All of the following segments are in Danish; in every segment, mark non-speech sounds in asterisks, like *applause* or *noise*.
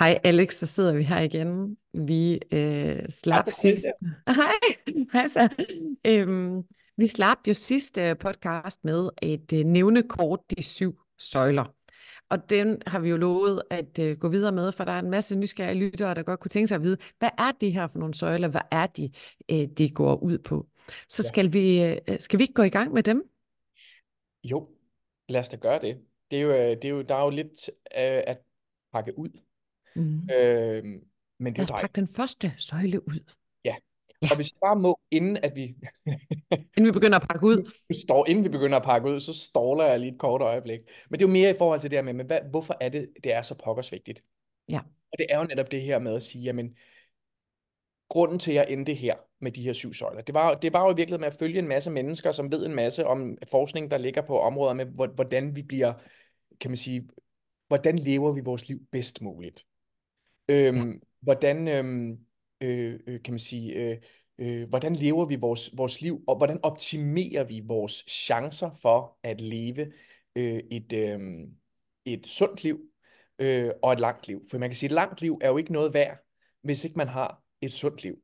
Hej Alex, så sidder vi her igen. Vi øh, slap sidst. *laughs* Hej, hej så. Øhm, vi slap jo sidste podcast med et øh, nævnekort, de syv søjler. Og den har vi jo lovet at øh, gå videre med, for der er en masse nysgerrige lyttere, der godt kunne tænke sig at vide, hvad er det her for nogle søjler? Hvad er de, øh, de går ud på? Så ja. skal, vi, øh, skal vi ikke gå i gang med dem? Jo, lad os da gøre det. Det er jo, øh, det er jo, der er jo lidt øh, at pakke ud. Mm. Øh, men det Lad os pakke den første søjle ud. Ja. ja. Og hvis vi bare må, inden at vi... *laughs* inden vi begynder at pakke ud. Står, inden vi begynder at pakke ud, så ståler jeg lige et kort øjeblik. Men det er jo mere i forhold til det her med, men hvad, hvorfor er det, det er så pokkers vigtigt? Ja. Og det er jo netop det her med at sige, jamen, grunden til, at jeg endte her med de her syv søjler, det var, det var jo i virkeligheden med at følge en masse mennesker, som ved en masse om forskning, der ligger på områder med, hvordan vi bliver, kan man sige, hvordan lever vi vores liv bedst muligt. Øhm, ja. Hvordan, øhm, øh, øh, kan man sige, øh, øh, hvordan lever vi vores, vores liv, og hvordan optimerer vi vores chancer for at leve øh, et, øh, et sundt liv øh, og et langt liv. For man kan sige, at et langt liv er jo ikke noget værd, hvis ikke man har et sundt liv.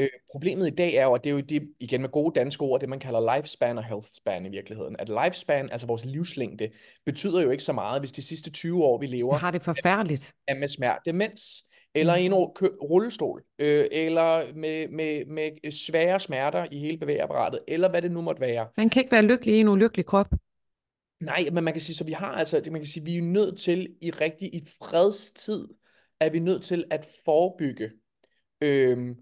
Øh, problemet i dag er jo, og det er jo det, igen med gode danske ord, det man kalder lifespan og health span i virkeligheden. At lifespan, altså vores livslængde, betyder jo ikke så meget, hvis de sidste 20 år, vi lever... Jeg har det forfærdeligt. Er med smert, demens, eller mm. i en rullestol, øh, eller med, med, med svære smerter i hele bevægeapparatet, eller hvad det nu måtte være. Man kan ikke være lykkelig i en ulykkelig krop. Nej, men man kan sige, så vi har altså, man kan sige, vi er nødt til i rigtig i fredstid, er vi nødt til at forebygge øh,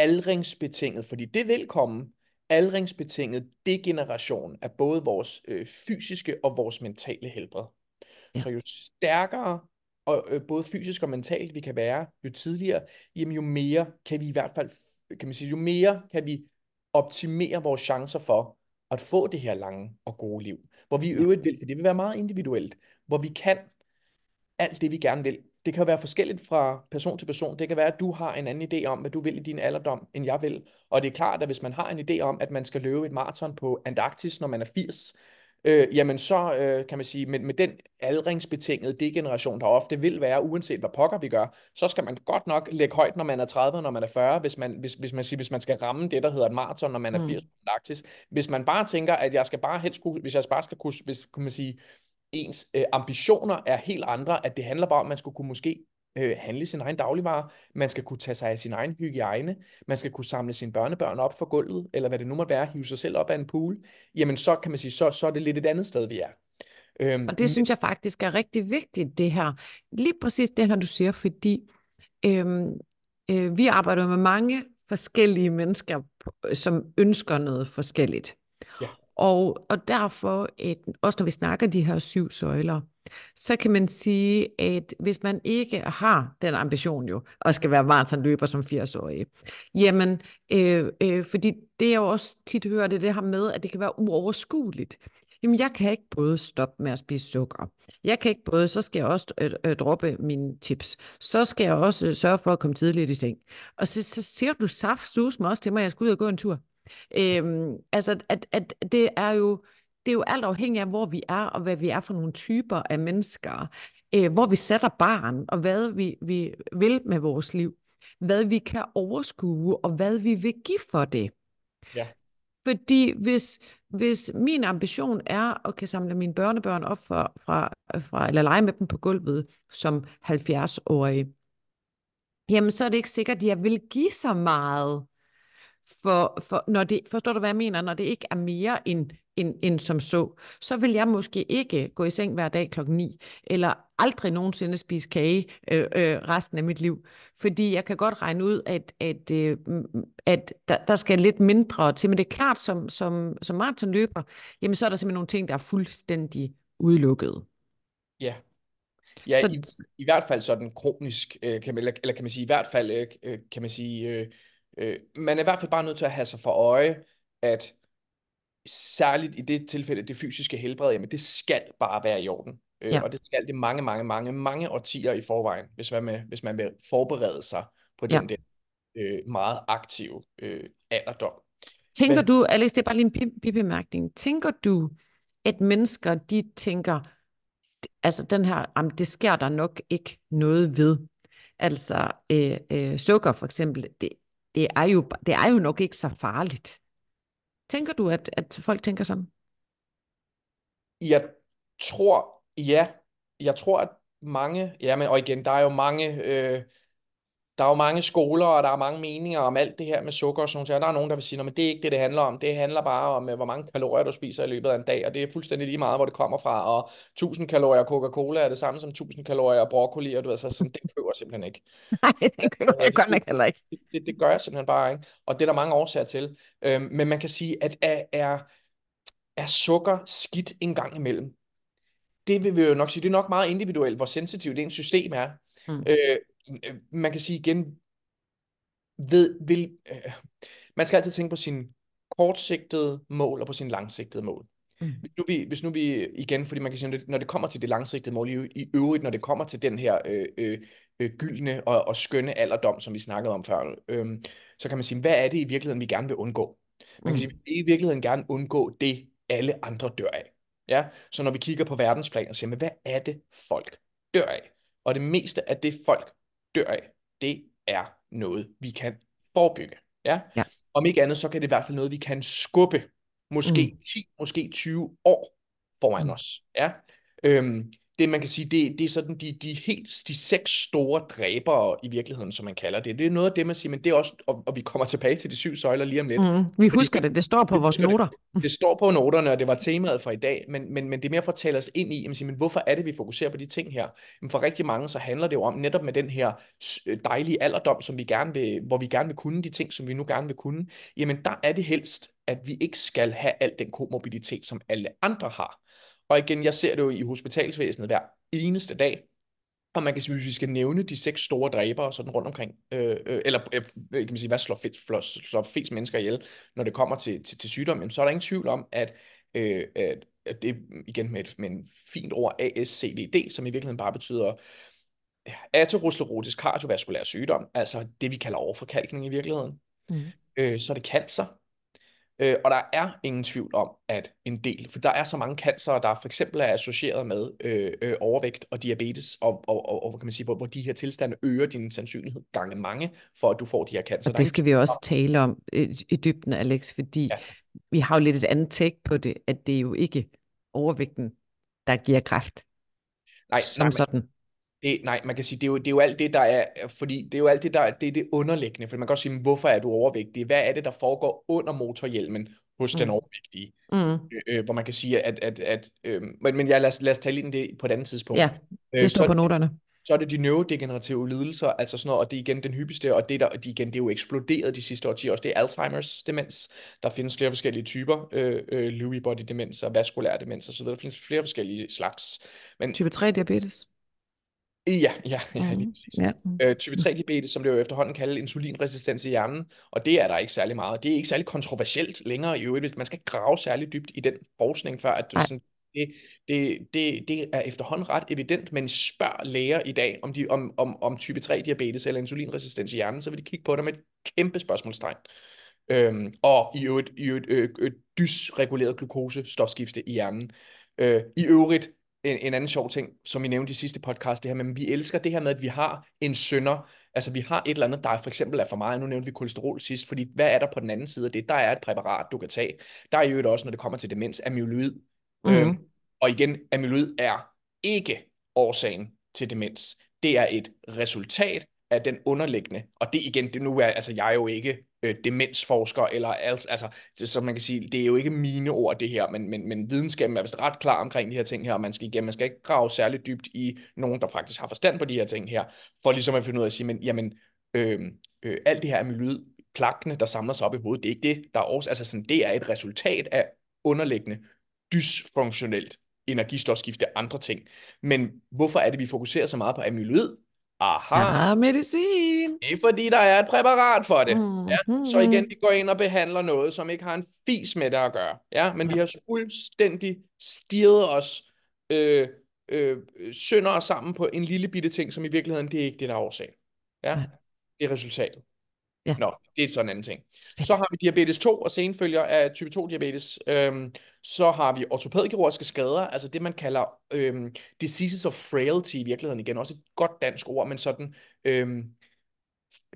aldringsbetinget, fordi det vil komme, aldringsbetinget degeneration af både vores øh, fysiske og vores mentale helbred. Ja. Så jo stærkere og øh, både fysisk og mentalt vi kan være, jo tidligere, jamen jo mere kan vi i hvert fald, kan man sige, jo mere kan vi optimere vores chancer for at få det her lange og gode liv. Hvor vi i øvrigt vil, for det vil være meget individuelt, hvor vi kan alt det, vi gerne vil, det kan være forskelligt fra person til person. Det kan være, at du har en anden idé om, hvad du vil i din alderdom, end jeg vil. Og det er klart, at hvis man har en idé om, at man skal løbe et maraton på Antarktis, når man er 80, øh, jamen så øh, kan man sige, med, med den aldringsbetingede degeneration, der ofte vil være, uanset hvad pokker vi gør, så skal man godt nok lægge højt, når man er 30, når man er 40, hvis man, hvis, hvis man, siger, hvis man skal ramme det, der hedder et maraton, når man er 80 mm. på Antarktis. Hvis man bare tænker, at jeg skal bare helst kunne, hvis jeg bare skal kunne, hvis, kan man sige, ens øh, ambitioner er helt andre, at det handler bare om, at man skulle kunne måske øh, handle sin egen dagligvarer, man skal kunne tage sig af sin egen hygiejne, man skal kunne samle sine børnebørn op for gulvet, eller hvad det nu måtte være, hive sig selv op af en pool, jamen så kan man sige, så, så er det lidt et andet sted, vi er. Øhm, og det synes jeg faktisk er rigtig vigtigt, det her. Lige præcis det her, du siger, fordi øhm, øh, vi arbejder med mange forskellige mennesker, som ønsker noget forskelligt. Og, og derfor, et, også når vi snakker de her syv søjler, så kan man sige, at hvis man ikke har den ambition jo, og skal være maratonløber som 80-årig, jamen, øh, øh, fordi det er også tit hører det, det her med, at det kan være uoverskueligt. Jamen, jeg kan ikke både stoppe med at spise sukker. Jeg kan ikke både, så skal jeg også øh, øh, droppe mine chips. Så skal jeg også øh, sørge for at komme tidligt i seng. Og så, så ser du saft sus mig også til mig, at jeg skal ud og gå en tur. Øhm, altså, at, at det er jo det er jo alt afhængigt af, hvor vi er, og hvad vi er for nogle typer af mennesker. Øh, hvor vi sætter barn, og hvad vi, vi vil med vores liv. Hvad vi kan overskue, og hvad vi vil give for det. Ja. Fordi hvis, hvis min ambition er at kan samle mine børnebørn op fra, fra, fra, eller lege med dem på gulvet som 70-årige, jamen så er det ikke sikkert, at jeg vil give så meget for, for når det, forstår du, hvad jeg mener? Når det ikke er mere end, end, end som så, så vil jeg måske ikke gå i seng hver dag klokken 9, eller aldrig nogensinde spise kage øh, øh, resten af mit liv. Fordi jeg kan godt regne ud, at, at, øh, at der, der skal lidt mindre til. Men det er klart, som, som, som maratonløber, jamen så er der simpelthen nogle ting, der er fuldstændig udelukket. Ja, Ja, så... i, i hvert fald sådan kronisk, øh, kan man, eller, eller kan man sige, i hvert fald, øh, øh kan man sige, øh, Øh, man er i hvert fald bare nødt til at have sig for øje, at særligt i det tilfælde, det fysiske helbred, jamen det skal bare være i orden. Øh, ja. Og det skal det mange, mange, mange, mange årtier i forvejen, hvis man, med, hvis man vil forberede sig på den ja. der øh, meget aktive øh, alderdom. Tænker Men, du, Alex, det er bare lige en bibemærkning, tænker du, at mennesker, de tænker, altså den her, jamen, det sker der nok ikke noget ved. Altså øh, øh, sukker for eksempel, det, det, er jo, det er jo nok ikke så farligt. Tænker du, at, at folk tænker sådan? Jeg tror, ja. Jeg tror, at mange, ja, men og igen, der er jo mange, øh, der er jo mange skoler, og der er mange meninger om alt det her med sukker og sådan noget. Der er nogen, der vil sige, at det er ikke det, det handler om. Det handler bare om, øh, hvor mange kalorier du spiser i løbet af en dag, og det er fuldstændig lige meget, hvor det kommer fra. Og 1000 kalorier Coca-Cola er det samme som 1000 kalorier broccoli, og du ved, så sådan, det køber jeg simpelthen ikke. *laughs* Nej, det køber jeg godt nok heller ikke. Det, det, det gør jeg simpelthen bare ikke, og det er der mange årsager til. Øhm, men man kan sige, at er, er, er sukker skidt en gang imellem? Det vil vi jo nok sige, det er nok meget individuelt, hvor sensitivt det system er. Mm. Øh, man kan sige igen, ved, vil, øh, man skal altid tænke på sin kortsigtede mål og på sin langsigtede mål. Mm. Hvis, nu vi, hvis nu vi igen, fordi man kan sige, når det kommer til det langsigtede mål, i, i øvrigt, når det kommer til den her øh, øh, øh, gyldne og, og skønne alderdom, som vi snakkede om før, øh, så kan man sige, hvad er det i virkeligheden, vi gerne vil undgå? Man kan mm. sige, vi vil i virkeligheden gerne undgå det, alle andre dør af. Ja? Så når vi kigger på verdensplan og siger, hvad er det, folk dør af? Og det meste af det, folk dør af, det er noget, vi kan forebygge. Ja? ja. Om ikke andet, så kan det i hvert fald noget, vi kan skubbe måske mm. 10, måske 20 år foran mm. os. Ja? Øhm, det man kan sige, det, det er sådan de, de helt de seks store dræbere i virkeligheden, som man kalder det. Det er noget af det, man siger, men det er også, og, og vi kommer tilbage til de syv søjler lige om lidt. Mm, vi husker det, det står på vores noter. Det, det står på noterne, og det var temaet for i dag, men, men, men det er mere for at tale os ind i, siger, men hvorfor er det, vi fokuserer på de ting her? Men for rigtig mange, så handler det jo om netop med den her øh, dejlige alderdom, som vi gerne vil, hvor vi gerne vil kunne de ting, som vi nu gerne vil kunne. Jamen der er det helst, at vi ikke skal have al den komobilitet, som alle andre har. Og igen, jeg ser det jo i hospitalsvæsenet hver eneste dag, og man kan sige, hvis vi skal nævne de seks store dræbere sådan rundt omkring, øh, øh, eller øh, kan man sige, hvad slår, fedt, slår, slår flest mennesker ihjel, når det kommer til, til, til sygdom, så er der ingen tvivl om, at, øh, at, at det igen med et, med en fint ord ASCVD, som i virkeligheden bare betyder ja, aterosclerotisk kardiovaskulær sygdom, altså det vi kalder overforkalkning i virkeligheden. Mm. Øh, så er det cancer, Øh, og der er ingen tvivl om, at en del, for der er så mange cancer, der for eksempel er associeret med øh, øh, overvægt og diabetes, og, og, og, og kan man sige, hvor, hvor de her tilstande øger din sandsynlighed gange mange, for at du får de her cancer. Og det skal vi også tale om i, i dybden, Alex, fordi ja. vi har jo lidt et andet take på det, at det er jo ikke overvægten, der giver kræft. Nej, som nej, sådan. Det, nej, man kan sige, det er, jo, det er jo alt det, der er, fordi det er jo alt det, der det er det underliggende, for man kan også sige, hvorfor er du overvægtig? Hvad er det, der foregår under motorhjelmen hos mm. den overvægtige? Mm. Øh, øh, hvor man kan sige, at, at, at øh, men, men ja, lad, os, lad os tale ind det på et andet tidspunkt. Ja, det øh, står øh, på noterne. Så er det de neurodegenerative lidelser, altså sådan noget, og det er igen den hyppigste, og det, der, de igen, det er jo eksploderet de sidste årtier også, det er Alzheimer's demens. Der findes flere forskellige typer, øh, øh, Lewy body demens og vaskulær demens og så videre. Der findes flere forskellige slags. Men, type 3 diabetes? Ja, ja, ja, lige præcis. Ja. Øh, type 3 diabetes, som det jo efterhånden kalder insulinresistens i hjernen, og det er der ikke særlig meget. Det er ikke særlig kontroversielt længere i øvrigt. Man skal grave særlig dybt i den forskning, før at du sådan, det, det, det, det er efterhånden ret evident, men spørg læger i dag om, de, om, om, om type 3 diabetes eller insulinresistens i hjernen, så vil de kigge på det med et kæmpe spørgsmålstegn. Øhm, og i øvrigt, i øvrigt øh, øh, dysreguleret glukosestofskifte i hjernen. Øh, I øvrigt en, en anden sjov ting, som vi nævnte i sidste podcast, det her med, at vi elsker det her med, at vi har en sønder. Altså vi har et eller andet, der for eksempel er for meget. Nu nævnte vi kolesterol sidst, fordi hvad er der på den anden side af det? Der er et præparat, du kan tage. Der er jo også, når det kommer til demens, amyloid. Mm. Øhm, og igen, amyloid er ikke årsagen til demens. Det er et resultat af den underliggende, og det igen, det nu er, altså jeg er jo ikke øh, demensforsker, eller altså, altså, som man kan sige, det er jo ikke mine ord det her, men, men, men videnskaben er vist ret klar omkring de her ting her, og man skal igen, man skal ikke grave særligt dybt i nogen, der faktisk har forstand på de her ting her, for ligesom at finde ud af at sige, men jamen, øh, øh, alt det her amyloid, plakkene, der samler sig op i hovedet, det er ikke det, der er også, altså sådan, det er et resultat af underliggende dysfunktionelt energistofskifte andre ting. Men hvorfor er det, vi fokuserer så meget på amyloid? Aha. Ja, medicin. Det er fordi, der er et præparat for det. Mm. Ja? Så igen, de går ind og behandler noget, som ikke har en fis med det at gøre. Ja? Men vi har fuldstændig stirret os øh, øh, sønder os sammen på en lille bitte ting, som i virkeligheden, det er ikke det, der er årsagen. Ja? Det er resultatet. Ja. Nå, det er sådan en anden ting. Så har vi diabetes 2 og senfølger af type 2 diabetes. Øhm, så har vi ortopædkirurgiske skader, altså det man kalder øhm, diseases of frailty i virkeligheden igen. Også et godt dansk ord, men sådan, øhm,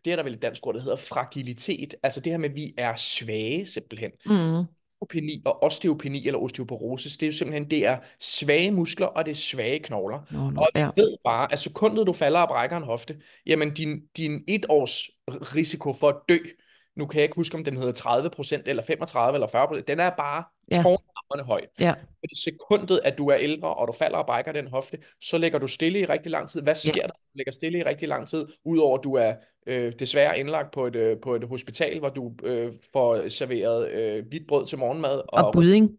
det er der vel et dansk ord, der hedder fragilitet. Altså det her med, at vi er svage simpelthen. Mm. Osteopeni og osteopeni eller osteoporose, det er jo simpelthen, det er svage muskler, og det er svage knogler. Nå, nå, Og vi ja. ved bare, at sekundet du falder og brækker en hofte, jamen din, din et års risiko for at dø, nu kan jeg ikke huske, om den hedder 30% eller 35 eller 40%, den er bare Ja. Tårnhamrende høj. Ja. Fordi sekundet, at du er ældre, og du falder og brækker den hofte, så ligger du stille i rigtig lang tid. Hvad sker der, når du ligger stille i rigtig lang tid? Udover at du er øh, desværre indlagt på et, øh, på et hospital, hvor du øh, får serveret øh, hvidt brød til morgenmad, Og budding.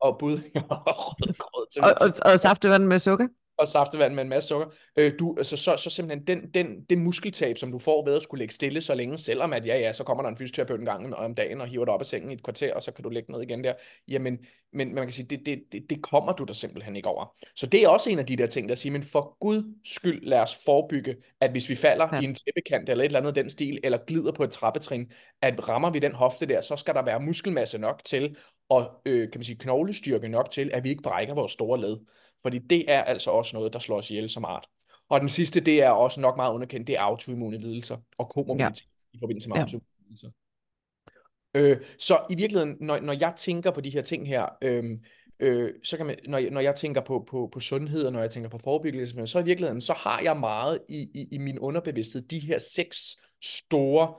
og bud og rødgrød til *laughs* Og, og, og saftevand med sukker. Og saftevand med en masse sukker. Øh, du, altså, så, så simpelthen den, den, det muskeltab, som du får ved at skulle ligge stille så længe, selvom at ja, ja, så kommer der en fysioterapeut en gang om dagen og hiver dig op af sengen i et kvarter, og så kan du ligge ned igen der. Jamen, men man kan sige, det, det, det, det kommer du der simpelthen ikke over. Så det er også en af de der ting, der siger, men for Gud skyld, lad os forebygge, at hvis vi falder Ja. i en tæppekant eller et eller andet den stil, eller glider på et trappetrin, at rammer vi den hofte der, så skal der være muskelmasse nok til, og øh, kan man sige, knoglestyrke nok til, at vi ikke brækker vores store led. Fordi det er altså også noget, der slår os ihjel som art. Og den sidste, det er også nok meget underkendt, det er autoimmune lidelser og komorbiditet ja. i forbindelse med Ja. autoimmune lidelser. Øh, så i virkeligheden, når, når jeg tænker på de her ting her, øh, øh, så kan man, når, jeg- når jeg tænker på, på, på sundhed, og når jeg tænker på forebyggelse, så i virkeligheden, så har jeg meget i, i, i min underbevidsthed de her seks store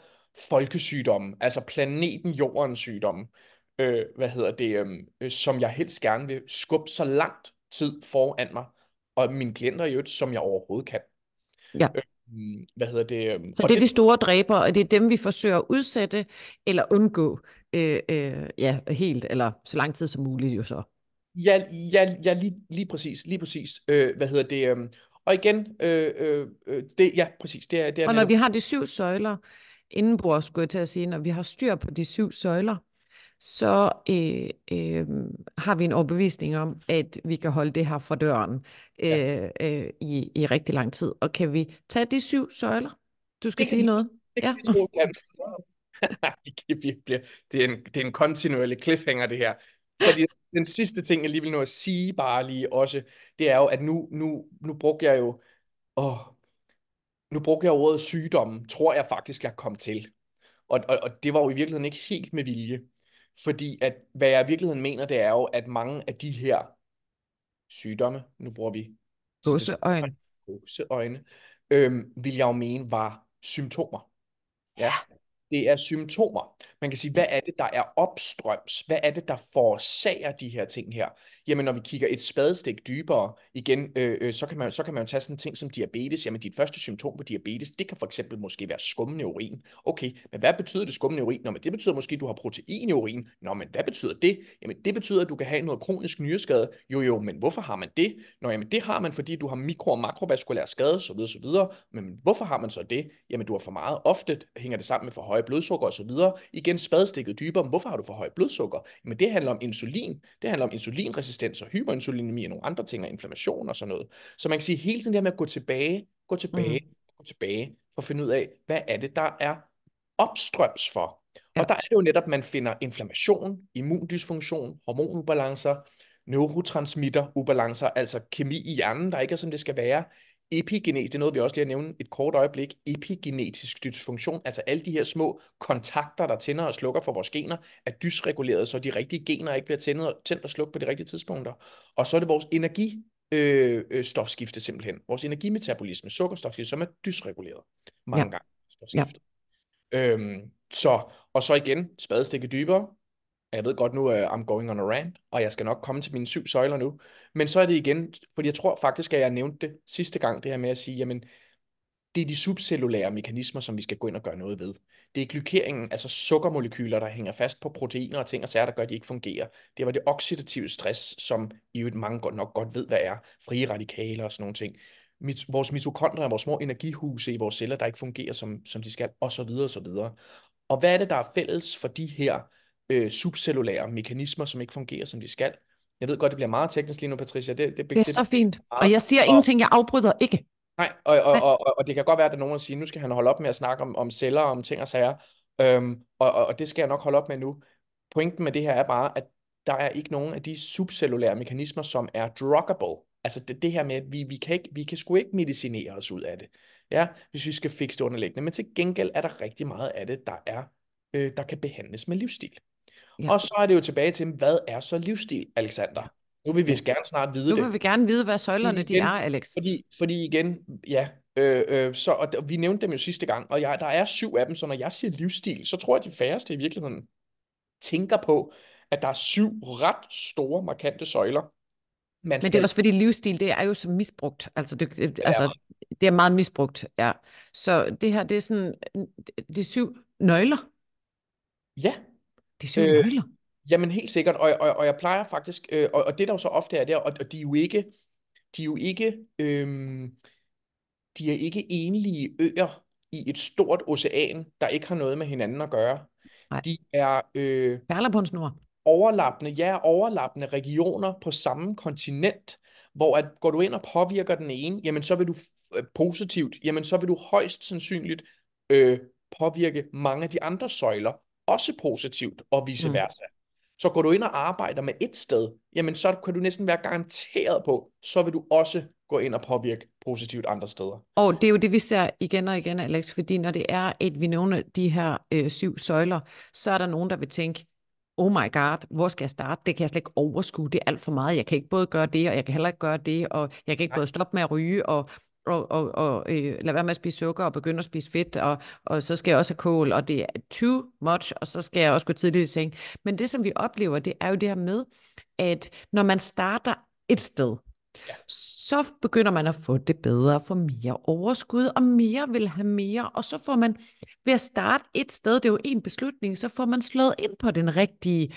folkesygdomme, altså planeten jordens sygdomme, øh, hvad hedder det, øh, øh, som jeg helst gerne vil skubbe så langt tid foran mig, og mine klienter i øvrigt, som jeg overhovedet kan. Ja. Øh, hvad hedder det? Øh, Så det er de store dræbere, og det er dem, vi forsøger at udsætte eller undgå øh, øh, ja, helt, eller så lang tid som muligt jo så. Ja, ja, ja lige, lige præcis, lige præcis. Øh, hvad hedder det? øhm, og igen, øh, øh, øh, det, ja, præcis, det er, det er Og når netop- vi har de syv søjler indenbords, skulle jeg til at sige, når vi har styr på de syv søjler, så øh, øh, har vi en overbevisning om, at vi kan holde det her for døren øh, øh, i, i rigtig lang tid. Og kan vi tage de syv søjler? Du skal Det sige noget? Det Ja. *laughs* bliver- det, er en, det er en kontinuerlig cliffhanger, det her. Fordi den sidste ting, jeg lige vil nå at sige bare lige også, det er jo, at nu, nu, nu brugte jeg jo, åh, nu brugte jeg ordet sygdom, tror jeg faktisk, jeg kom til. Og, og, og det var jo i virkeligheden ikke helt med vilje. Fordi at, hvad jeg i virkeligheden mener, det er jo, at mange af de her sygdomme, nu bruger vi Gåseøjne. gåseøjne, øhm, vil jeg jo mene var symptomer. Ja, det er symptomer. Man kan sige, hvad er det, der er opstrøms? Hvad er det, der forårsager de her ting her? Jamen, når vi kigger et spadestik dybere igen, øh, øh, så, kan man, så kan man jo tage sådan en ting som diabetes. Jamen, dit første symptom på diabetes, det kan for eksempel måske være skummende urin. Okay, men hvad betyder det skummende urin? Nå, men det betyder måske, at du har protein i urin. Nå, men hvad betyder det? Jamen, det betyder, at du kan have noget kronisk nyreskade. Jo, jo, men hvorfor har man det? Nå, jamen, det har man, fordi du har mikro- og makrovaskulær skade, så videre, så videre. Men hvorfor har man så det? Jamen, du har for meget. Ofte hænger det sammen med for høje blodsukker og så videre. Igen spadestikket dybere. Men hvorfor har du for højt blodsukker? Jamen, det handler om insulin. Det handler om insulinresistens og hyperinsulinemi og nogle andre ting, og inflammation og sådan noget. Så man kan sige hele tiden det her med at gå tilbage, gå tilbage, mm. gå tilbage, for at finde ud af, hvad er det, der er opstrøms for. Ja. Og der er det jo netop, man finder inflammation, immundysfunktion, hormonubalancer, neurotransmitterubalancer, altså kemi i hjernen, der ikke er, som det skal være. Epigenetisk, det er noget, vi også lige har nævnt et kort øjeblik. Epigenetisk dysfunktion, altså alle de her små kontakter, der tænder og slukker for vores gener, er dysreguleret, så de rigtige gener ikke bliver tændt, tændt og slukket på de rigtige tidspunkter. Og så er det vores energi, øh, øh, stofskifte simpelthen. Vores energimetabolisme, sukkerstofskifte, som er dysreguleret mange Ja. gange. Stofskifte. Øhm, så, og så igen, spadestikke dybere. Jeg ved godt nu, uh, I'm going on a rant, og jeg skal nok komme til mine syv søjler nu. Men så er det igen, fordi jeg tror faktisk, at jeg nævnte det sidste gang, det her med at sige, jamen, det er de subcellulære mekanismer, som vi skal gå ind og gøre noget ved. Det er glykeringen, altså sukkermolekyler, der hænger fast på proteiner og ting og sager, der gør, at de ikke fungerer. Det var det oxidative stress, som i øvrigt mange godt nok godt ved, hvad er. Frie radikaler og sådan nogle ting. Mit, vores mitokondrier, vores små energihuse i vores celler, der ikke fungerer, som, som de skal, og så videre, og så videre. Og hvad er det, der er fælles for de her øh, subcellulære mekanismer, som ikke fungerer, som de skal? Jeg ved godt, det bliver meget teknisk lige nu, Patricia. Det, det, Det er så fint. Og jeg siger og- ingenting, jeg afbryder ikke. Nej, og, og, og, og, og det kan godt være, at der er nogen, der siger, nu skal han holde op med at snakke om, om celler og om ting og sager, øhm, og, og, og det skal jeg nok holde op med nu. Pointen med det her er bare, at der er ikke nogen af de subcellulære mekanismer, som er druggable. Altså det, det her med, at vi, vi, kan ikke, vi kan sgu ikke medicinere os ud af det, ja, hvis vi skal fikse det underliggende. Men til gengæld er der rigtig meget af det, der, er, øh, der kan behandles med livsstil. Ja. Og så er det jo tilbage til, hvad er så livsstil, Alexander? Nu vil vi gerne snart vide nu det. Nu vil vi gerne vide, hvad søjlerne igen, de er, Alex. Fordi, fordi igen, ja, øh, øh, så, og vi nævnte dem jo sidste gang, og jeg, der er syv af dem, så når jeg siger livsstil, så tror jeg, at de færreste i virkeligheden tænker på, at der er syv ret store, markante søjler. Man Men det er også fordi livsstil, det er jo så misbrugt. Altså, det, ja. altså, det er meget misbrugt, ja. Så det her, det er sådan, er syv nøgler. Ja. Det er syv øh, nøgler. Jamen helt sikkert, og, og, og jeg plejer faktisk, øh, og, og det der jo så ofte er der, og, og de er jo ikke, de er jo ikke, øhm, de er ikke enlige øer i et stort ocean, der ikke har noget med hinanden at gøre. Nej. De er øh, Perler på en snor. overlappende, ja, overlappende regioner på samme kontinent, hvor at går du ind og påvirker den ene, jamen så vil du øh, positivt, jamen så vil du højst sandsynligt øh, påvirke mange af de andre søjler, også positivt, og vice mm. versa. Så går du ind og arbejder med et sted, jamen så kan du næsten være garanteret på, så vil du også gå ind og påvirke positivt andre steder. Og det er jo det, vi ser igen og igen, Alex, fordi når det er, at vi nævner de her øh, syv søjler, så er der nogen, der vil tænke, oh my god, hvor skal jeg starte? Det kan jeg slet ikke overskue, det er alt for meget. Jeg kan ikke både gøre det, og jeg kan heller ikke gøre det, og jeg kan ikke Nej. både stoppe med at ryge, og og, og, og øh, lade være med at spise sukker og begynde at spise fedt, og, og så skal jeg også have kål, og det er too much, og så skal jeg også gå tidligt i seng. Men det, som vi oplever, det er jo det her med, at når man starter et sted, ja. så begynder man at få det bedre, få mere overskud, og mere vil have mere, og så får man, ved at starte et sted, det er jo en beslutning, så får man slået ind på den rigtige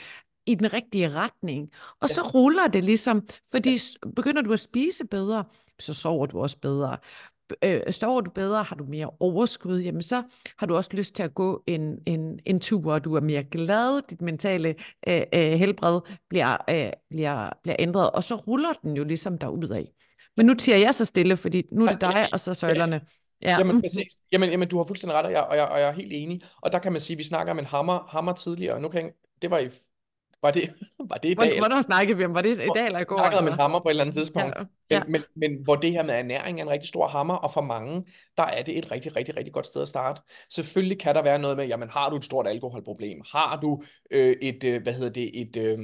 i den rigtige retning. Og ja. så ruller det ligesom, fordi begynder du at spise bedre, så sover du også bedre. Øh, sover du bedre, har du mere overskud, jamen så har du også lyst til at gå en, en, en tur, og du er mere glad, dit mentale øh, øh, helbred bliver, øh, bliver, bliver ændret, og så ruller den jo ligesom af. Men nu tiger jeg så stille, fordi nu er det dig, og så søjlerne. Ja. Jamen præcis. Jamen, jamen, du har fuldstændig ret, og jeg, og, jeg, og jeg er helt enig. Og der kan man sige, at vi snakker om en hammer, hammer tidligere, og nu kan jeg, det var i var det, var det i dag? Hvornår snakkede vi om? Var det i dag eller i går? snakkede om en hammer på et eller andet tidspunkt. Ja, ja. Men, men, men hvor det her med ernæring er en rigtig stor hammer, og for mange, der er det et rigtig, rigtig, rigtig godt sted at starte. Selvfølgelig kan der være noget med, jamen har du et stort alkoholproblem? Har du øh, et, øh, hvad hedder det, et, øh,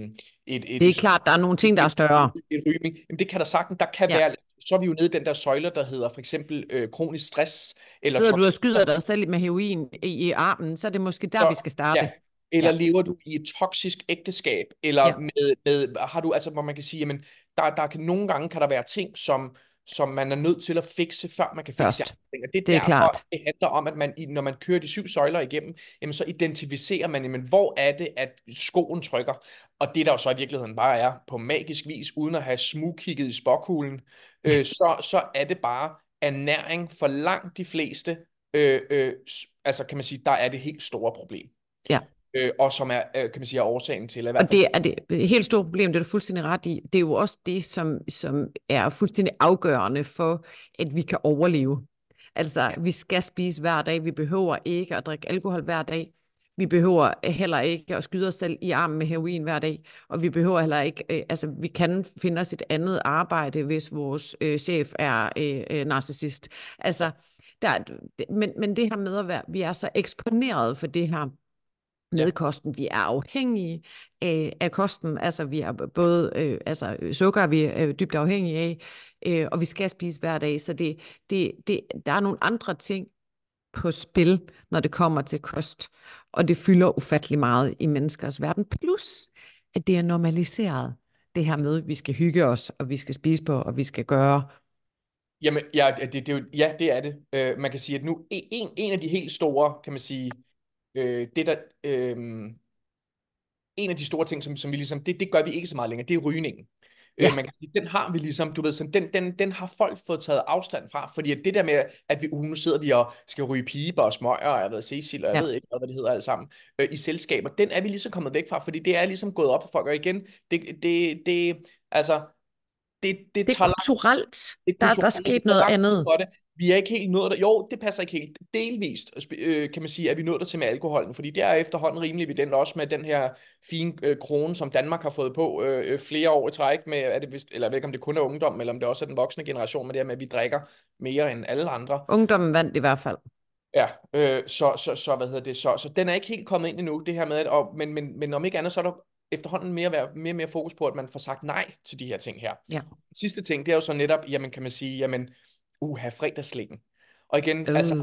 et, et... Det er klart, der er nogle ting, der er større. Et, et rygning. Jamen det kan der sagtens, der kan ja. være så er vi jo nede i den der søjle, der hedder for eksempel øh, kronisk stress. Eller Sidder du og skyder dig selv med heroin i, i armen, så er det måske der, så, vi skal starte. Ja, eller ja. lever du i et toksisk ægteskab, eller ja. med, med, har du, altså hvor man kan sige, jamen, der, der kan nogle gange kan der være ting, som, som man er nødt til at fikse, før man kan fikse Først. det. Det er, det er derfor, klart. det handler om, at man, når man kører de syv søjler igennem, jamen, så identificerer man, jamen, hvor er det, at skoen trykker. Og det der jo så i virkeligheden bare er, på magisk vis, uden at have smugkigget i spokkuglen, øh, så, så er det bare ernæring for langt de fleste, øh, øh, altså kan man sige, der er det helt store problem. Ja øh, og som er, øh, kan man sige, er årsagen til. At og det er det et helt stort problem, det er du fuldstændig ret i. Det er jo også det, som, som er fuldstændig afgørende for, at vi kan overleve. Altså, vi skal spise hver dag, vi behøver ikke at drikke alkohol hver dag, vi behøver heller ikke at skyde os selv i armen med heroin hver dag, og vi behøver heller ikke, øh, altså vi kan finde os et andet arbejde, hvis vores øh, chef er øh, øh narcissist. Altså, der, men, men det her med at være, vi er så eksponeret for det her, med kosten. Vi er afhængige af, af kosten, altså vi er både øh, altså, sukker er vi øh, dybt afhængige af, øh, og vi skal spise hver dag, så det, det, det, der er nogle andre ting på spil, når det kommer til kost, og det fylder ufattelig meget i menneskers verden, plus at det er normaliseret, det her med, at vi skal hygge os, og vi skal spise på, og vi skal gøre. Jamen, ja, det, det, ja, det er det. Uh, man kan sige, at nu en, en af de helt store, kan man sige, øh, det der, øh, en af de store ting, som, som vi ligesom, det, det gør vi ikke så meget længere, det er rygningen. Øh, ja. Øh, man kan sige, den har vi ligesom, du ved, sådan, den, den, den har folk fået taget afstand fra, fordi at det der med, at vi, uh, nu sidder vi og skal ryge piber og smøger, og jeg ved, Cecil, og jeg ja. ved ikke, hvad det hedder alt sammen, øh, i selskaber, den er vi ligesom kommet væk fra, fordi det er ligesom gået op for folk, og igen, det, det, det altså, det, det, Det er kulturelt. det er Der, der er kulturelt, sket noget andet. for det. Vi er ikke helt nået der. Jo, det passer ikke helt. Delvist, øh, kan man sige, at vi nået der til med alkoholen, fordi det er efterhånden rimelig evident også med den her fine øh, krone, som Danmark har fået på øh, øh, flere år i træk med, er det vist, eller jeg ved ikke, om det kun er ungdom, eller om det også er den voksne generation, med det her med, at vi drikker mere end alle andre. Ungdommen vandt i hvert fald. Ja, øh, så, så, så, hvad hedder det, så, så den er ikke helt kommet ind endnu, det her med, at, og, men, men, men om ikke andet, så er der efterhånden mere, mere, mere, mere fokus på, at man får sagt nej til de her ting her. Ja. Sidste ting, det er jo så netop, jamen kan man sige, jamen, uha, fredagslæggen. Og igen, uh. altså, Øh.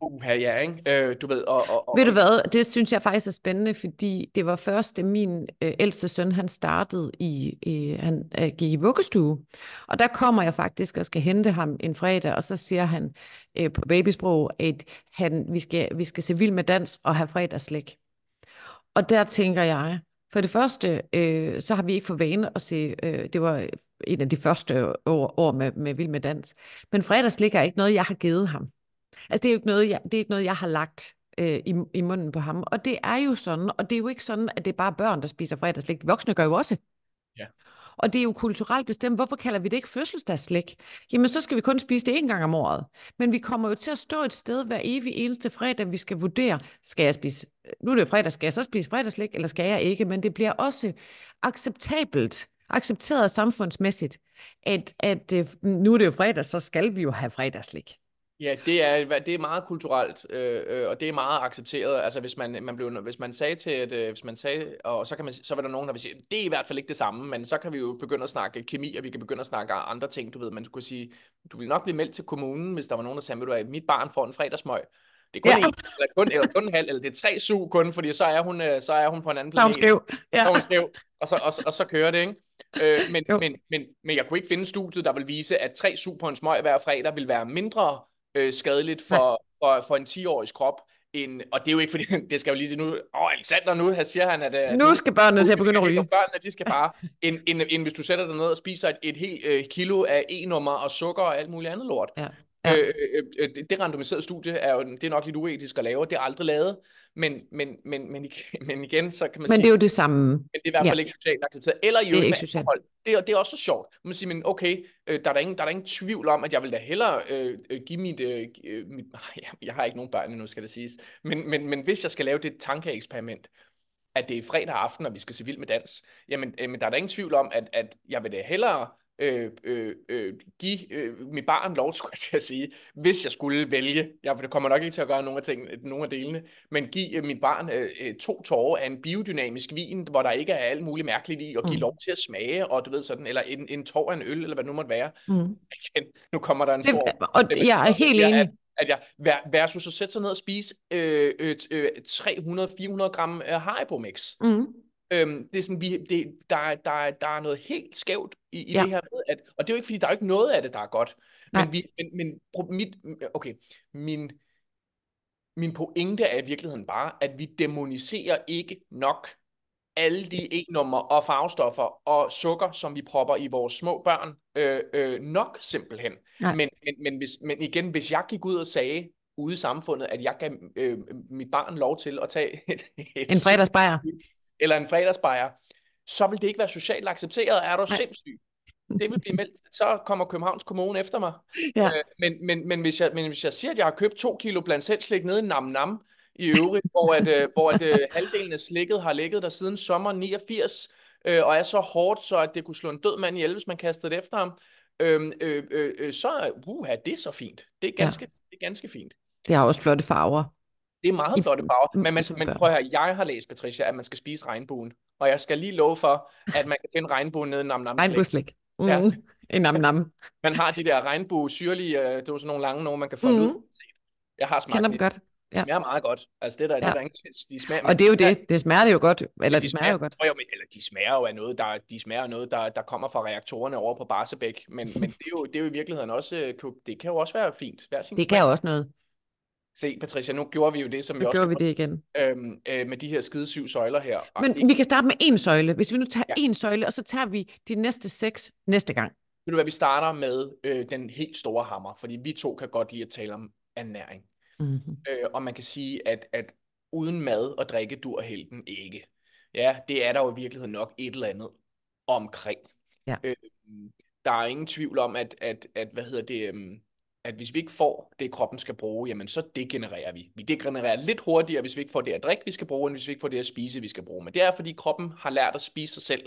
uha, ja, ikke? Øh, du ved, og, og, og, Ved du hvad, det synes jeg faktisk er spændende, fordi det var først, da min øh, ældste søn, han startede i, i han øh, gik i vuggestue, og der kommer jeg faktisk og skal hente ham en fredag, og så siger han øh, på babysprog, at han, vi, skal, vi skal se vild med dans og have fredagslæg. Og der tænker jeg, for det første, øh, så har vi ikke for vane at se, øh, det var en af de første år, år med, med Vild med Dans, men fredagslik er ikke noget, jeg har givet ham. Altså, det er jo ikke noget, jeg, det er ikke noget, jeg har lagt øh, i, i munden på ham. Og det er jo sådan, og det er jo ikke sådan, at det er bare børn, der spiser fredagslik. De voksne gør jo også. Ja. Og det er jo kulturelt bestemt. Hvorfor kalder vi det ikke fødselsdagsslæg? Jamen, så skal vi kun spise det en gang om året. Men vi kommer jo til at stå et sted hver evig eneste fredag, vi skal vurdere, skal jeg spise, øh, nu er det fredag, skal jeg så spise fredagslæg, eller skal jeg ikke? Men det bliver også acceptabelt, accepteret samfundsmæssigt, at, at øh, nu er det jo fredag, så skal vi jo have fredagslæg. Ja, det er, det er meget kulturelt, øh, øh, og det er meget accepteret. Altså, hvis man, man blev, hvis man sagde til, at, øh, hvis man sagde, og så kan man, så var der nogen, der vil sige, det er i hvert fald ikke det samme, men så kan vi jo begynde at snakke kemi, og vi kan begynde at snakke andre ting, du ved, man kunne sige, du vil nok blive meldt til kommunen, hvis der var nogen, der sagde, at mit barn får en fredagsmøg. Det er kun Ja. en, eller kun, eller kun en halv, eller det er tre su kun, fordi så er hun, øh, så er hun på en anden Så er hun planet. skæv. Ja. Så er hun skæv, og så, og, så, og så kører det, ikke? Øh, men, Jo. men, men, men jeg kunne ikke finde studiet, der vil vise, at tre su på en smøg hver fredag vil være mindre øh, skadeligt for, for, for en 10-årig krop. End, og det er jo ikke fordi, *laughs* det skal jo lige sige nu, åh Alexander, nu her siger han, at, at Nu skal børnene til at begynde at ryge. børnene, de skal bare, end, end, end hvis du sætter dig ned og spiser et, et helt øh, kilo af E-nummer og sukker og alt muligt andet lort. Ja. Ja. Øh, øh, øh, det, det randomiserede studie er jo det er nok lidt uetisk at lave, det er aldrig lavet, men, men, men, men, igen, *laughs* men igen, så kan man Men sige, det er jo det samme. men det er i hvert fald Ja. ikke socialt accepteret. Eller i Det er øvrigt med alkohol. Det er, det er også så sjovt. Man siger, men okay, øh, der, er der, ingen, der er der ingen tvivl om, at jeg vil da hellere øh, øh, give mit, øh, øh, mit... *laughs* Jeg, jeg har ikke nogen børn endnu, skal det siges. Men, men, men hvis jeg skal lave det tankeeksperiment, at det er fredag aften, og vi skal se vild med dans, jamen øh, men der er der ingen tvivl om, at, at jeg vil da hellere øh, øh, øh, give øh, mit barn lov, *laughs* skulle jeg til at sige, hvis jeg skulle vælge. Jeg kommer nok ikke til at gøre nogle af, ting, nogle af delene, men give øh, mit barn øh, øh, to tårer af en biodynamisk vin, hvor der ikke er alt muligt mærkeligt i, og give Mm. lov til at smage, og du ved sådan, eller en, en tår af en øl, eller hvad det nu måtte være. Mm. Igen, nu kommer der en Det, stor og stemme, jeg er helt enig. At, at jeg, ver- versus at sætte sig ned og spise øh, øh, øh, 300-400 gram øh, Haribo Mix. Mm. Øhm, det er sådan, vi, det, der, er- der, er- der er noget helt skævt i, i Ja. det her med, at, og det er jo ikke, fordi der er jo ikke noget af det, der er godt. Nej. Men, vi, men, men mit, okay, min, min pointe er i virkeligheden bare, at vi demoniserer ikke nok alle de E-nummer og farvestoffer og sukker, som vi propper i vores små børn, øh, øh, nok simpelthen. Nej. Men, men, men, hvis, men igen, hvis jeg gik ud og sagde ude i samfundet, at jeg gav øh, mit barn lov til at tage et, et En fredagsbajer. Eller en fredagsbajer, så vil det ikke være socialt accepteret. Er du sindssyg? Det vil blive meldt. Så kommer Københavns Kommune efter mig. Ja. Øh, men, men, men, hvis jeg, men hvis jeg siger, at jeg har købt to kilo blandt selv slik nede i Nam Nam i øvrigt, *laughs* hvor, at, øh, hvor at, øh, halvdelen af slikket har ligget der siden sommer 89, øh, og er så hårdt, så at det kunne slå en død mand ihjel, hvis man kastede det efter ham, øh, øh, øh, øh, så er uh, det er så fint. Det er Ja. ganske, det er ganske fint. Det har også flotte farver. Det er meget flotte farver, men, man, men prøv at høre, jeg har læst, Patricia, at man skal spise regnbuen, og jeg skal lige love for, at man kan finde regnbuen nede i Nam Nam slik. Regnbueslik. Mm. Ja. En nam nam. Man har de der regnbue syrlige, øh, det er jo sådan nogle lange nogle, man kan få mm. ud. Jeg har smagt Kender dem. godt. Ja. smager meget godt. Altså det der, det Ja. er der ingen, de smager, Og det er jo smager- det. Det smager det jo godt. Eller de det smager jo godt. Jo, men, eller de smager jo af noget, der, de smager noget, der, der kommer fra reaktorerne over på Barsebæk. Men, men det, er jo, det er jo i virkeligheden også, øh, det kan jo også være fint. Hver sin Det smag. kan også noget. Se, Patricia, nu gjorde vi jo det, som vi Nu også gjorde vi det igen. øhm, øh, med de her skide syv søjler her. Men vi kan starte med en søjle. Hvis vi nu tager Ja. en søjle, og så tager vi de næste seks næste gang. Ved du hvad, vi starter med øh, den helt store hammer, fordi vi to kan godt lide at tale om ernæring. Mm-hmm. Øh, og man kan sige, at, at uden mad og drikke dur helten ikke. Ja, det er der jo i virkeligheden nok et eller andet omkring. Ja. Øh, der er ingen tvivl om, at, at, at hvad hedder det, øhm, at hvis vi ikke får det, kroppen skal bruge, jamen så degenererer vi. Vi degenererer lidt hurtigere, hvis vi ikke får det at drikke, vi skal bruge, end hvis vi ikke får det at spise, vi skal bruge. Men det er, fordi kroppen har lært at spise sig selv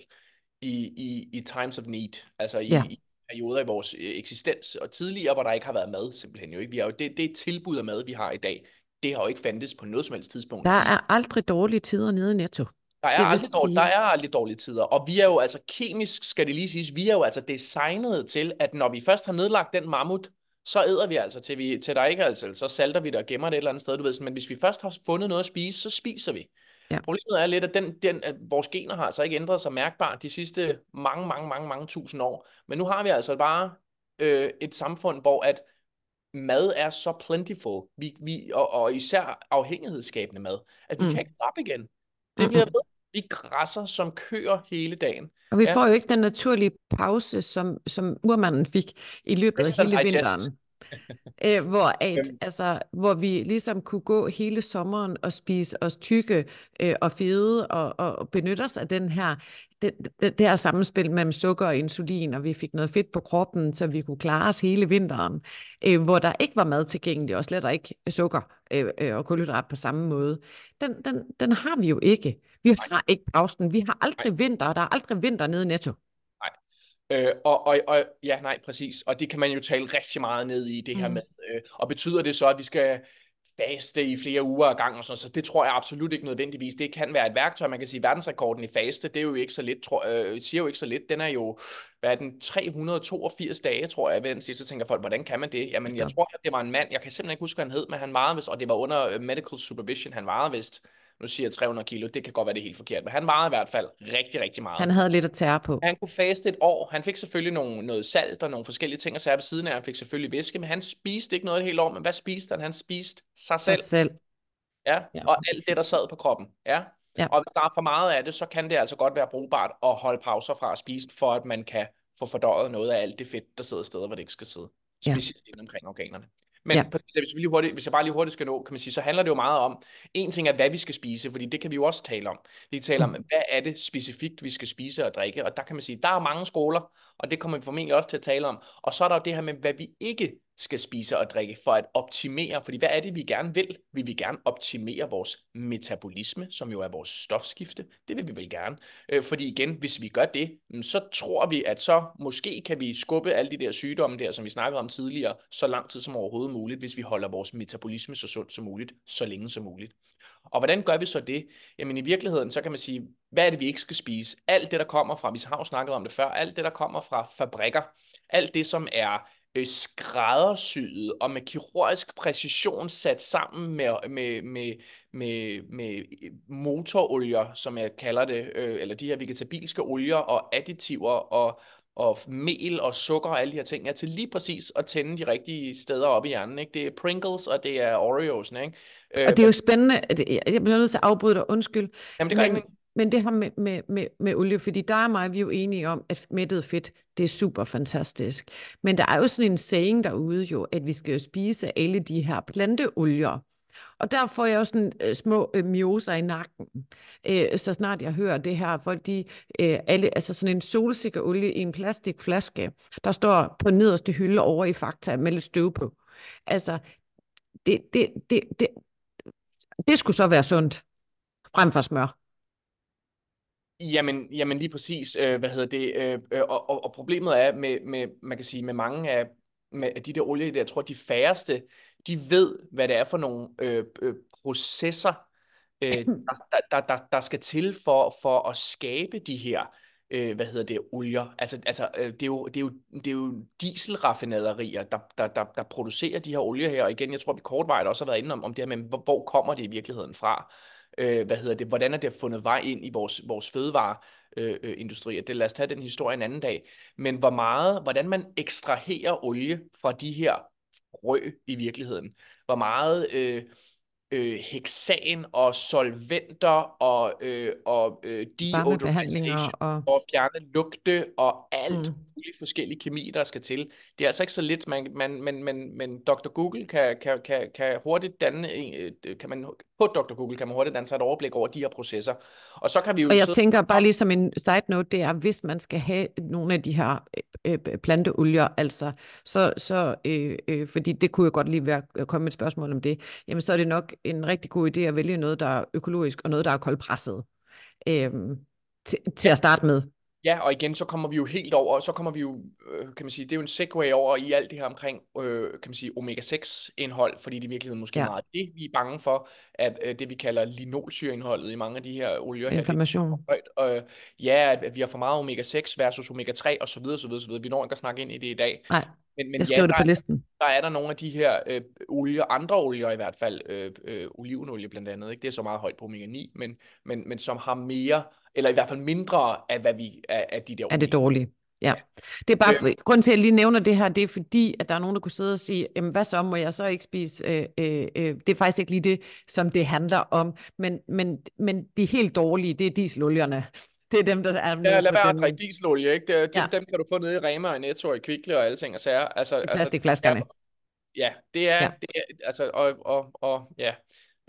i, i, i times of need, altså i, ja. i perioder i vores øh, eksistens, og tidligere, hvor der ikke har været mad, simpelthen jo ikke. Vi har jo, det, det tilbud af mad, vi har i dag, det har jo ikke fandtes på noget som helst tidspunkt. Der er aldrig dårlige tider nede i Netto. Der er, aldrig dårlige, der er aldrig dårlige tider, og vi er jo altså kemisk, skal det lige siges, vi er jo altså designet til, at når vi først har nedlagt den mammut, så æder vi altså, til, vi, til der ikke altså, så salter vi det og gemmer det et eller andet sted, du ved, men hvis vi først har fundet noget at spise, så spiser vi. Ja. Problemet er lidt, at, den, den, at vores gener har altså ikke ændret sig mærkbart de sidste mange, mange, mange, mange tusind år. Men nu har vi altså bare øh, et samfund, hvor at mad er så plentiful, vi, vi, og, og især afhængighedsskabende mad, at vi mm. kan ikke op igen. Det bliver ved. Vi græsser som køer hele dagen. Og vi ja. får jo ikke den naturlige pause, som, som urmanden fik i løbet af hele digest. vinteren. Æ, *laughs* hvor, at, altså, hvor vi ligesom kunne gå hele sommeren og spise os tykke øh, og fede og, og benytte os af den her, det, det, det her sammenspil mellem sukker og insulin, og vi fik noget fedt på kroppen, så vi kunne klare os hele vinteren, øh, hvor der ikke var mad tilgængelig, og slet ikke sukker øh, øh, og kulhydrat på samme måde. Den, den, den har vi jo ikke. Vi har ikke pausen. Vi har aldrig vinter, og der er aldrig vinter nede i Netto. Øh, og, og, og ja, nej, præcis. Og det kan man jo tale rigtig meget ned i det her mm. med. Øh, og betyder det så, at vi skal faste i flere uger ad gang og sådan Så det tror jeg absolut ikke nødvendigvis. Det kan være et værktøj. Man kan sige, verdensrekorden i faste, det er jo ikke så lidt, tror, øh, siger jo ikke så lidt. Den er jo, hvad er den, 382 dage, tror jeg, ved så tænker folk, hvordan kan man det? Jamen, jeg tror, at det var en mand, jeg kan simpelthen ikke huske, hvad han hed, men han varede vist, og det var under øh, medical supervision, han varede vist nu siger jeg 300 kilo, det kan godt være det er helt forkert, men han vejede i hvert fald rigtig, rigtig meget. Han havde lidt at tære på. Han kunne faste et år. Han fik selvfølgelig nogle, noget salt og nogle forskellige ting at sære ved siden af. Han fik selvfølgelig væske, men han spiste ikke noget et helt år. Men hvad spiste han? Han spiste sig selv. Sig selv. Ja, ja, og alt det, der sad på kroppen. Ja. ja. Og hvis der er for meget af det, så kan det altså godt være brugbart at holde pauser fra at spise, for at man kan få fordøjet noget af alt det fedt, der sidder steder, hvor det ikke skal sidde. Specielt ja. omkring organerne. Men ja. hvis, vi lige hurtigt, hvis jeg bare lige hurtigt skal nå, kan man sige, så handler det jo meget om, en ting er, hvad vi skal spise, fordi det kan vi jo også tale om. Vi taler mm. om, hvad er det specifikt, vi skal spise og drikke, og der kan man sige, der er mange skoler, og det kommer vi formentlig også til at tale om. Og så er der jo det her med, hvad vi ikke skal spise og drikke for at optimere. Fordi hvad er det, vi gerne vil? Vi vil gerne optimere vores metabolisme, som jo er vores stofskifte. Det vil vi vel gerne. Øh, fordi igen, hvis vi gør det, mm, så tror vi, at så måske kan vi skubbe alle de der sygdomme der, som vi snakkede om tidligere, så lang tid som overhovedet muligt, hvis vi holder vores metabolisme så sundt som muligt, så længe som muligt. Og hvordan gør vi så det? Jamen i virkeligheden, så kan man sige, hvad er det, vi ikke skal spise? Alt det, der kommer fra, vi har jo snakket om det før, alt det, der kommer fra fabrikker, alt det, som er øh, skræddersyet og med kirurgisk præcision sat sammen med, med, med, med, med motorolier, som jeg kalder det, øh, eller de her vegetabilske olier og additiver og, og mel og sukker og alle de her ting, ja, til lige præcis at tænde de rigtige steder op i hjernen. Ikke? Det er Pringles, og det er Oreos. Ikke? Øh, og det er jo spændende, jeg bliver nødt til at afbryde dig, undskyld. Jamen det gør men, ikke men det her med, med, med, med olie, fordi der er mig, vi er jo enige om, at mættet fedt, det er super fantastisk. Men der er jo sådan en saying derude jo, at vi skal jo spise alle de her planteolier. Og der får jeg også sådan uh, små uh, mioser i nakken, uh, så snart jeg hører det her. Folk de, uh, alle, altså sådan en solsikkeolie i en plastikflaske, der står på nederste hylde over i Fakta med lidt støv på. Altså, det, det, det, det, det skulle så være sundt frem for smør. Jamen, jamen lige præcis, øh, hvad hedder det, øh, øh, og, og, og problemet er med, med, man kan sige, med mange af, med de der olie, der, jeg tror, de færreste, de ved, hvad det er for nogle øh, øh, processer, øh, der, der, der, der skal til for, for at skabe de her, øh, hvad hedder det, olier. Altså, altså øh, det, er jo, det, er jo, det er jo dieselraffinaderier, der, der, der, der producerer de her olier her, og igen, jeg tror, vi kortvejt også har været inde om, om det her med, hvor, hvor kommer det i virkeligheden fra øh, hvad hedder det, hvordan er det fundet vej ind i vores, vores fødevareindustri. Øh, det lad os tage den historie en anden dag. Men hvor meget, hvordan man ekstraherer olie fra de her frø i virkeligheden. Hvor meget øh, øh, hexan og solventer og, øh, og øh, deodorization og... og fjerne lugte og alt mm. Mulige forskellige kemi, der skal til. Det er altså ikke så lidt, man, man, men, men, men Dr. Google kan, kan, kan, kan hurtigt danne, øh, kan man, på Dr. Google kan man hurtigt danne sig et overblik over de her processer. Og så kan vi jo... Og jeg sidde... tænker bare lige som en side note, det er, hvis man skal have nogle af de her øh, øh planteolier, altså, så, så øh, øh, fordi det kunne jo godt lige være, komme et spørgsmål om det, jamen så er det nok en rigtig god idé at vælge noget, der er økologisk, og noget, der er koldpresset. Øh, til, til at starte med. Ja, og igen, så kommer vi jo helt over, så kommer vi jo, øh, kan man sige, det er jo en segue over i alt det her omkring, øh, kan man sige, omega-6-indhold, fordi det i virkeligheden måske ja. meget det, vi er bange for, at øh, det vi kalder linolsyreindholdet i mange af de her olier her, Information. Højt, øh, ja, at vi har for meget omega-6 versus omega-3 og så videre, så videre, så videre. Vi når ikke at snakke ind i det i dag. Nej. Men, men jeg skriver ja, det på listen. Der er der nogle af de her øh, olier, andre olier i hvert fald, øh, øh, olivenolie blandt andet, ikke? det er så meget højt på omega-9, men, men, men som har mere, eller i hvert fald mindre af, hvad vi, af, af de der olier. Er det dårlige? Ja. Det er bare, for, øh, grunden til, at jeg lige nævner det her, det er fordi, at der er nogen, der kunne sidde og sige, jamen hvad så, må jeg så ikke spise? Øh, øh, øh. Det er faktisk ikke lige det, som det handler om, men, men, men de helt dårlige, det er dieselolierne. Det er dem, der er Ja, lad være at drikke dieselolie, ikke? Det, ja. Dem kan du få nede i Rema og Netto og i Kvickly og alting og sager. Altså, I plastikflaskerne. Altså, ja, det er, ja. det er altså, og, og, og ja,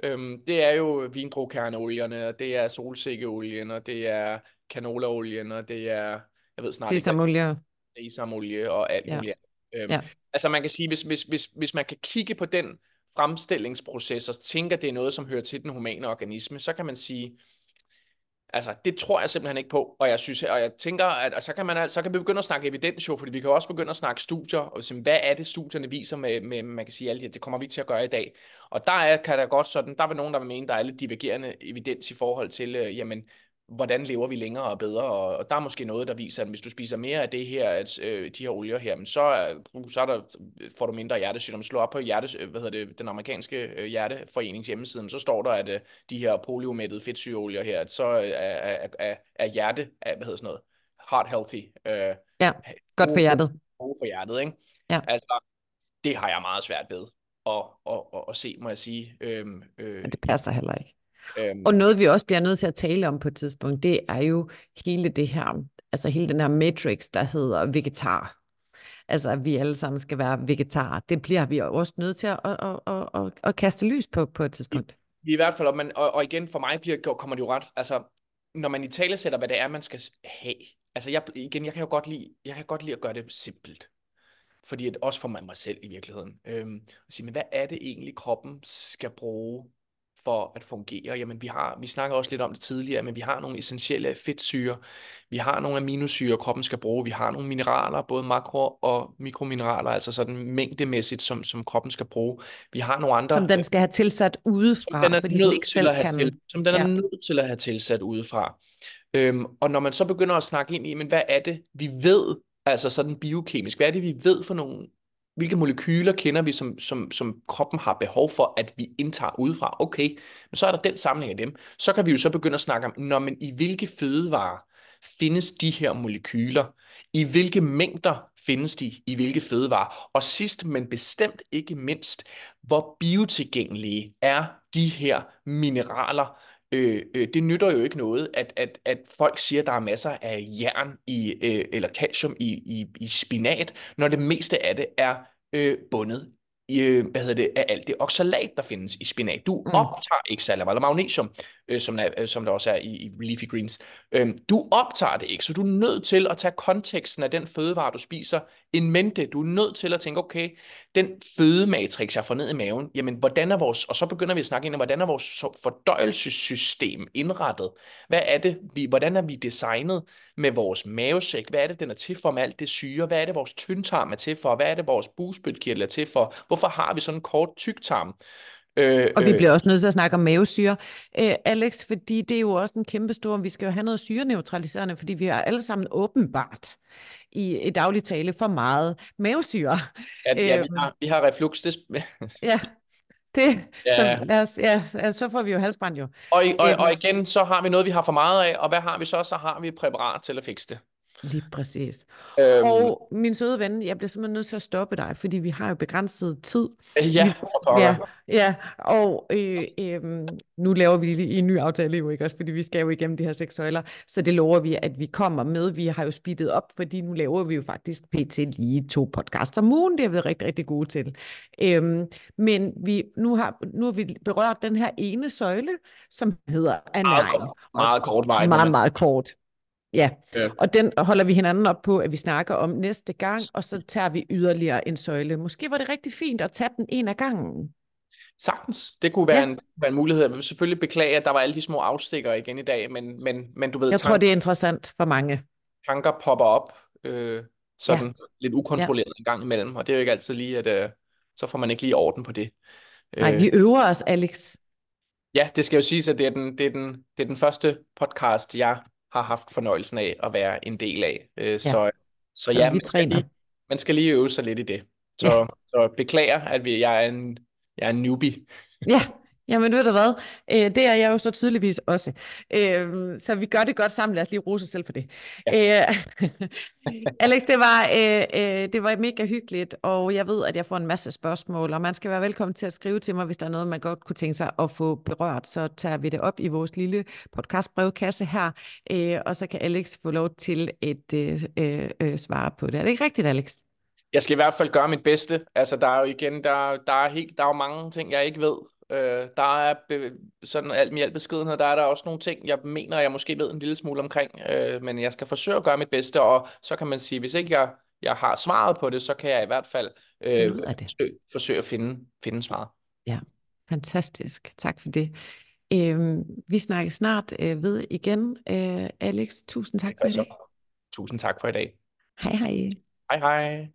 øhm, det er jo vindruekerneolierne, og det er solsikkeolien, og det er canolaolien, og det er, jeg ved snart Sesamolie. Sesamolie og alt ja. muligt. Øhm, ja. Altså man kan sige, hvis, hvis, hvis, hvis man kan kigge på den fremstillingsproces og tænker, det er noget, som hører til den humane organisme, så kan man sige, Altså, det tror jeg simpelthen ikke på, og jeg synes, og jeg tænker, at så kan, man, så kan vi begynde at snakke evidens jo, fordi vi kan også begynde at snakke studier, og sige, hvad er det, studierne viser med, med man kan sige, alt det, det kommer vi til at gøre i dag. Og der er, kan der godt sådan, der er nogen, der vil mene, der er lidt divergerende evidens i forhold til, øh, jamen, hvordan lever vi længere og bedre, og, og der er måske noget, der viser, at hvis du spiser mere af det her, at, øh, de her olier her, men så, uh, så er der, får du mindre hjertesygdom. Slå op på hjertes, øh, hvad hedder det, den amerikanske øh, hjerteforenings hjemmeside, så står der, at øh, de her poliomættede fedtsyreolier her, at så er, er, er, er hjerte, er, hvad hedder sådan noget, heart healthy. Øh, ja, godt for hjertet. God for hjertet, ikke? Ja. Altså, det har jeg meget svært ved at, at, at, at se, må jeg sige. Øhm, øh, Men det passer heller ikke. Øhm. Og noget, vi også bliver nødt til at tale om på et tidspunkt, det er jo hele det her, altså hele den her matrix, der hedder vegetar. Altså, at vi alle sammen skal være vegetarer. Det bliver vi også nødt til at, at, at, at, at, kaste lys på på et tidspunkt. I, i hvert fald, og, man, og, og igen, for mig bliver, kommer det jo ret, altså, når man i tale sætter, hvad det er, man skal have. Altså, jeg, igen, jeg kan jo godt lide, jeg kan godt lide at gøre det simpelt. Fordi at også for mig, mig selv i virkeligheden. Øhm, at sige, men hvad er det egentlig, kroppen skal bruge for at fungere? Jamen, vi har, vi snakker også lidt om det tidligere, men vi har nogle essentielle fedtsyre, vi har nogle aminosyre, kroppen skal bruge, vi har nogle mineraler, både makro- og mikromineraler, altså sådan mængdemæssigt, som, som kroppen skal bruge. Vi har nogle andre... Som den skal have tilsat udefra, den er fordi den ikke selv kan... Til, som den er ja. nødt til at have tilsat udefra. Øhm, og når man så begynder at snakke ind i, men hvad er det, vi ved, altså sådan biokemisk, hvad er det, vi ved for nogle hvilke molekyler kender vi, som, som, som kroppen har behov for, at vi indtager udefra? Okay, men så er der den samling af dem. Så kan vi jo så begynde at snakke om, når man i hvilke fødevarer findes de her molekyler? I hvilke mængder findes de i hvilke fødevarer? Og sidst, men bestemt ikke mindst, hvor biotilgængelige er de her mineraler, øh, øh, det nytter jo ikke noget, at, at, at folk siger, at der er masser af jern i, øh, eller calcium i, i, i spinat, når det meste af det er øh, bundet øh, hvad hedder det, af alt det oxalat, der findes i spinat. Du mm. optager ikke særlig meget magnesium, øh, som, der, øh, som der også er i, i leafy greens. Øh, du optager det ikke, så du er nødt til at tage konteksten af den fødevare, du spiser, en mente. Du er nødt til at tænke, okay, den fødematrix, jeg får ned i maven, jamen, hvordan er vores, og så begynder vi at snakke ind om, hvordan er vores fordøjelsessystem indrettet? Hvad er det, vi, hvordan er vi designet med vores mavesæk? Hvad er det, den er til for med alt det syre? Hvad er det, vores tyndtarm er til for? Hvad er det, vores bugspytkirtel er til for? Hvorfor har vi sådan en kort tyktarm? Øh, og vi øh, bliver også nødt til at snakke om mavesyre, øh, Alex, fordi det er jo også en kæmpe stor, vi skal jo have noget syreneutraliserende, fordi vi har alle sammen åbenbart i, i daglig tale for meget mavesyre. Ja, ja vi, øhm. har, vi har reflux. Det... *laughs* ja, det, ja. Så, lad os, ja, så får vi jo halsbrand jo. Og, og, og øhm. igen, så har vi noget, vi har for meget af, og hvad har vi så? Så har vi et præparat til at fikse det. Lige præcis. Øhm, Og min søde ven, jeg bliver simpelthen nødt til at stoppe dig, fordi vi har jo begrænset tid. ja, for pokker. Ja, ja, og øh, øh, nu laver vi lige en ny aftale jo, ikke også, fordi vi skal jo igennem de her seks søjler, så det lover vi, at vi kommer med. Vi har jo speedet op, fordi nu laver vi jo faktisk pt. lige to podcasts om ugen, det er vi rigtig, rigtig gode til. Øhm, men vi, nu, har, nu har vi berørt den her ene søjle, som hedder ernæring. Meget, kort- meget kort vej. Meget, meget kort. Ja, Ja. og den holder vi hinanden op på, at vi snakker om næste gang, og så tager vi yderligere en søjle. Måske var det rigtig fint at tage den en af gangen. Sagtens. Det kunne være, Ja. en, være en mulighed. Jeg vil selvfølgelig beklage, at der var alle de små afstikker igen i dag, men, men, men du ved, Jeg tror, det er interessant for mange. tanker popper op øh, sådan ja. lidt ukontrolleret en gang imellem, og det er jo ikke altid lige, at øh, så får man ikke lige orden på det. Nej, Øh, vi øver os, Alex. Ja, det skal jo siges, at det er den, det er den, det er den første podcast, jeg har haft fornøjelsen af at være en del af. Øh, så, så, Så ja, vi man skal, træner. lige, man skal lige øve sig lidt i det. Så, Ja. så beklager, at vi, jeg, er en, jeg er en newbie. Ja, jamen ved du hvad, øh, det er jeg jo så tydeligvis også. Øh, så vi gør det godt sammen, lad os lige rose os selv for det. Ja. Øh, *laughs* Alex, det var, øh, øh, det var mega hyggeligt, og jeg ved, at jeg får en masse spørgsmål, og man skal være velkommen til at skrive til mig, hvis der er noget, man godt kunne tænke sig at få berørt, så tager vi det op i vores lille podcastbrevkasse her, øh, og så kan Alex få lov til at øh, øh, øh, svare på det. Er det ikke rigtigt, Alex? Jeg skal i hvert fald gøre mit bedste. Altså, der er jo igen, der, der er helt, der er jo mange ting, jeg ikke ved. Øh, der er be, sådan alt med al beskedenhed, der er der også nogle ting, jeg mener, jeg måske ved en lille smule omkring, øh, men jeg skal forsøge at gøre mit bedste, og så kan man sige, hvis ikke jeg, jeg har svaret på det, så kan jeg i hvert fald øh, af det. forsøge, forsøge at finde, finde svaret. Fantastisk, tak for det. Øhm, vi snakker snart øh, ved igen. Øh, Alex, tusind tak for i dag. Tusind tak for i dag. Hej hej. Hej hej.